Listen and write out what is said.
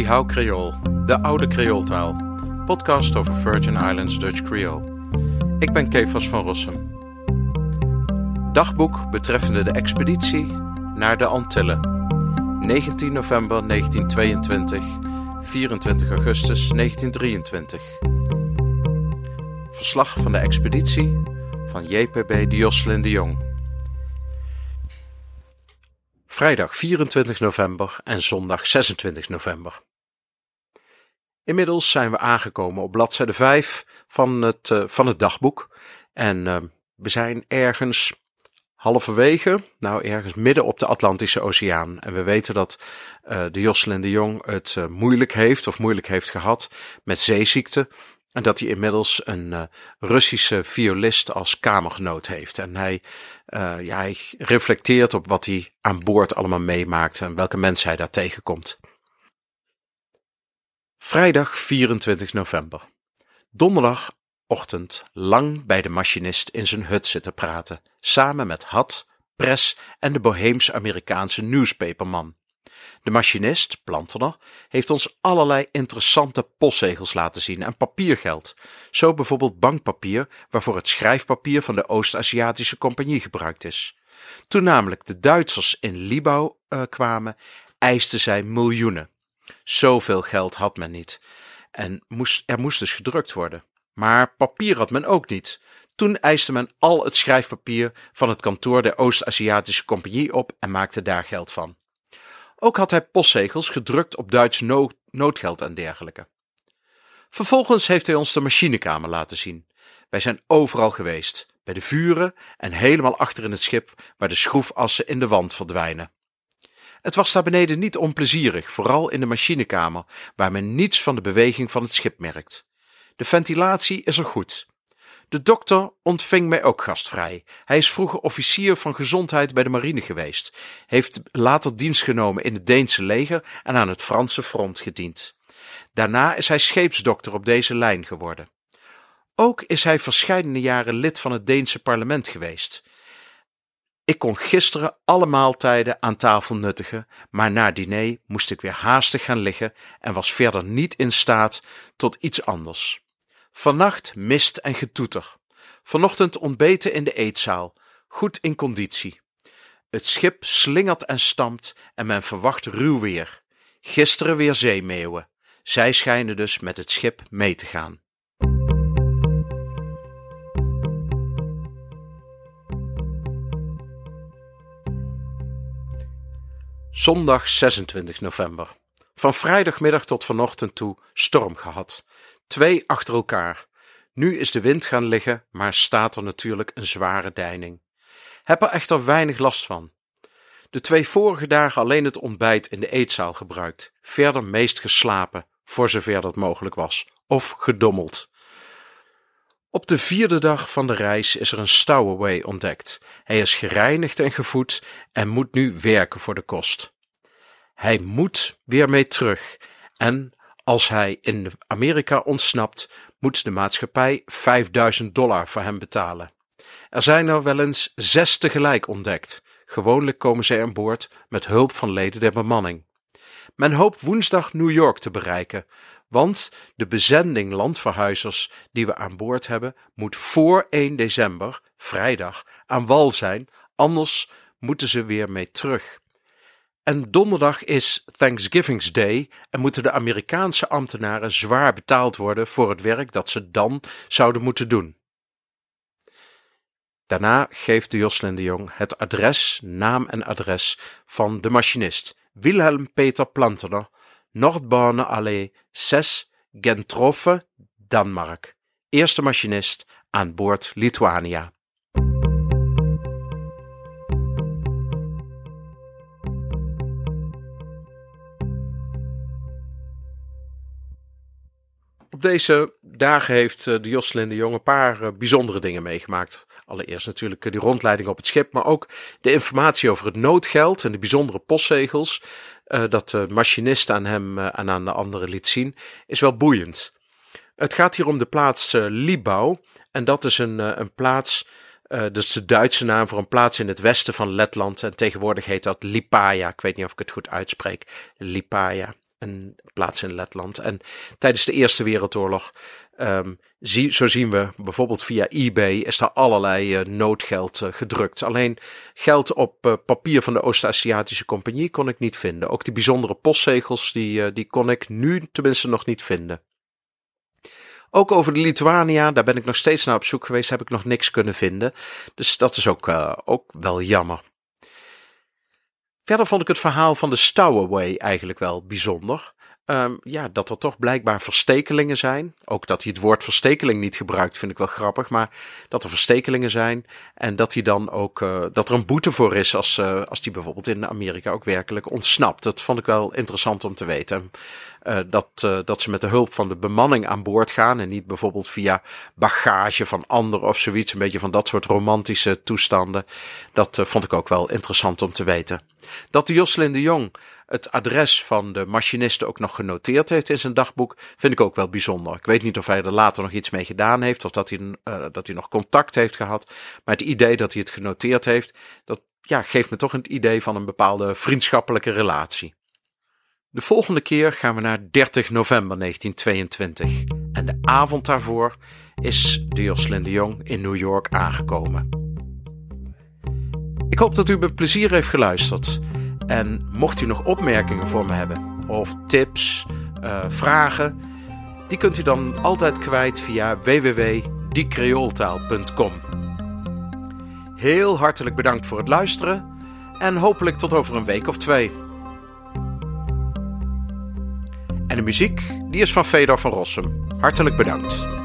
Die Hou Creool, de oude Creooltaal. Podcast over Virgin Islands Dutch Creole. Ik ben Kefas van Rossum. Dagboek betreffende de expeditie naar de Antillen. 19 november 1922, 24 augustus 1923. Verslag van de expeditie van JPB Dioslin de Jong. Vrijdag 24 november en zondag 26 november. Inmiddels zijn we aangekomen op bladzijde 5 van het, uh, van het dagboek. En uh, we zijn ergens halverwege, nou ergens midden op de Atlantische Oceaan. En we weten dat uh, de Jocelyn de Jong het moeilijk heeft of moeilijk heeft gehad met zeeziekte. En dat hij inmiddels een Russische violist als kamergenoot heeft. En hij, ja, hij reflecteert op wat hij aan boord allemaal meemaakt en welke mensen hij daar tegenkomt. Vrijdag 24 november. Donderdagochtend lang bij de machinist in zijn hut zitten praten, samen met Had, Pres en de Boheems-Amerikaanse newspaperman. De machinist, Plantener, heeft ons allerlei interessante postzegels laten zien en papiergeld. Zo bijvoorbeeld bankpapier waarvoor het schrijfpapier van de Oost-Aziatische Compagnie gebruikt is. Toen namelijk de Duitsers in Libau uh, kwamen, eisten zij miljoenen. Zoveel geld had men niet. En moest, er moest dus gedrukt worden. Maar papier had men ook niet. Toen eiste men al het schrijfpapier van het kantoor der Oost-Aziatische Compagnie op en maakte daar geld van. Ook had hij postzegels gedrukt op Duits noodgeld en dergelijke. Vervolgens heeft hij ons de machinekamer laten zien. Wij zijn overal geweest, bij de vuren en helemaal achter in het schip waar de schroefassen in de wand verdwijnen. Het was daar beneden niet onplezierig, vooral in de machinekamer, waar men niets van de beweging van het schip merkt. De ventilatie is er goed. De dokter ontving mij ook gastvrij. Hij is vroeger officier van gezondheid bij de marine geweest, heeft later dienst genomen in het Deense leger en aan het Franse front gediend. Daarna is hij scheepsdokter op deze lijn geworden. Ook is hij verscheidene jaren lid van het Deense parlement geweest. Ik kon gisteren alle maaltijden aan tafel nuttigen, maar na diner moest ik weer haastig gaan liggen en was verder niet in staat tot iets anders. Vannacht mist en getoeter. Vanochtend ontbeten in de eetzaal, goed in conditie. Het schip slingert en stampt en men verwacht ruw weer. Gisteren weer zeemeeuwen. Zij schijnen dus met het schip mee te gaan. Zondag 26 november. Van vrijdagmiddag tot vanochtend toe storm gehad. Twee achter elkaar. Nu is de wind gaan liggen, maar staat er natuurlijk een zware deining. Heb er echter weinig last van. De twee vorige dagen alleen het ontbijt in de eetzaal gebruikt, verder meest geslapen, voor zover dat mogelijk was, of gedommeld. Op de vierde dag van de reis is er een stowaway ontdekt. Hij is gereinigd en gevoed en moet nu werken voor de kost. Hij moet weer mee terug en als hij in Amerika ontsnapt, moet de maatschappij 5000 dollar voor hem betalen. Er zijn er wel eens zes tegelijk ontdekt. Gewoonlijk komen zij aan boord met hulp van leden der bemanning. Men hoopt woensdag New York te bereiken, want de bezending landverhuizers die we aan boord hebben moet voor 1 december, vrijdag, aan wal zijn, anders moeten ze weer mee terug. En donderdag is Thanksgiving Day en moeten de Amerikaanse ambtenaren zwaar betaald worden voor het werk dat ze dan zouden moeten doen. Daarna geeft de Joslin de Jong het adres, naam en adres van de machinist Wilhelm Peter Plantener, Noordbane Allee 6, Gentrofe, Danmark. Eerste machinist aan boord Lituania. Op deze dagen heeft eh, de Jocelyn de Jong een paar eh, bijzondere dingen meegemaakt. Allereerst natuurlijk eh, die rondleiding op het schip, maar ook de informatie over het noodgeld en de bijzondere postzegels. dat de machinist aan hem en aan de anderen liet zien, is wel boeiend. Het gaat hier om de plaats Libau. En dat is een, een plaats, dat is de Duitse naam voor een plaats in het westen van Letland. En tegenwoordig heet dat Lipaja. Ik weet niet of ik het goed uitspreek. Lipaja. Een plaats in Letland. En tijdens de Eerste Wereldoorlog, um, zie, zo zien we bijvoorbeeld via eBay, is daar allerlei uh, noodgeld uh, gedrukt. Alleen geld op uh, papier van de Oost-Aziatische Compagnie kon ik niet vinden. Ook die bijzondere postzegels, die, die kon ik nu tenminste nog niet vinden. Ook over de Lituania, daar ben ik nog steeds naar op zoek geweest, heb ik nog niks kunnen vinden. Dus dat is ook, ook wel jammer. Verder vond ik het verhaal van de Stowaway eigenlijk wel bijzonder. Um, ja, dat er toch blijkbaar verstekelingen zijn. Ook dat hij het woord verstekeling niet gebruikt, vind ik wel grappig. Maar dat er verstekelingen zijn. En dat hij dan ook uh, dat er een boete voor is als, uh, als die bijvoorbeeld in Amerika ook werkelijk ontsnapt. Dat vond ik wel interessant om te weten. Uh, dat, dat ze met de hulp van de bemanning aan boord gaan. En niet bijvoorbeeld via bagage van anderen of zoiets. Een beetje van dat soort romantische toestanden. Dat vond ik ook wel interessant om te weten. Dat de Jocelyn de Jong het adres van de machiniste ook nog genoteerd heeft in zijn dagboek, vind ik ook wel bijzonder. Ik weet niet of hij er later nog iets mee gedaan heeft of dat hij, uh, dat hij nog contact heeft gehad. Maar het idee dat hij het genoteerd heeft, dat ja, geeft me toch een idee van een bepaalde vriendschappelijke relatie. De volgende keer gaan we naar 30 november 1922. En de avond daarvoor is de Jocelyn de Jong in New York aangekomen. Ik hoop dat u met plezier heeft geluisterd. En mocht u nog opmerkingen voor me hebben, of tips, uh, vragen, die kunt u dan altijd kwijt via www.diecreooltaal.com. Heel hartelijk bedankt voor het luisteren en hopelijk tot over een week of twee. En de muziek, die is van Fedor van Rossum. Hartelijk bedankt.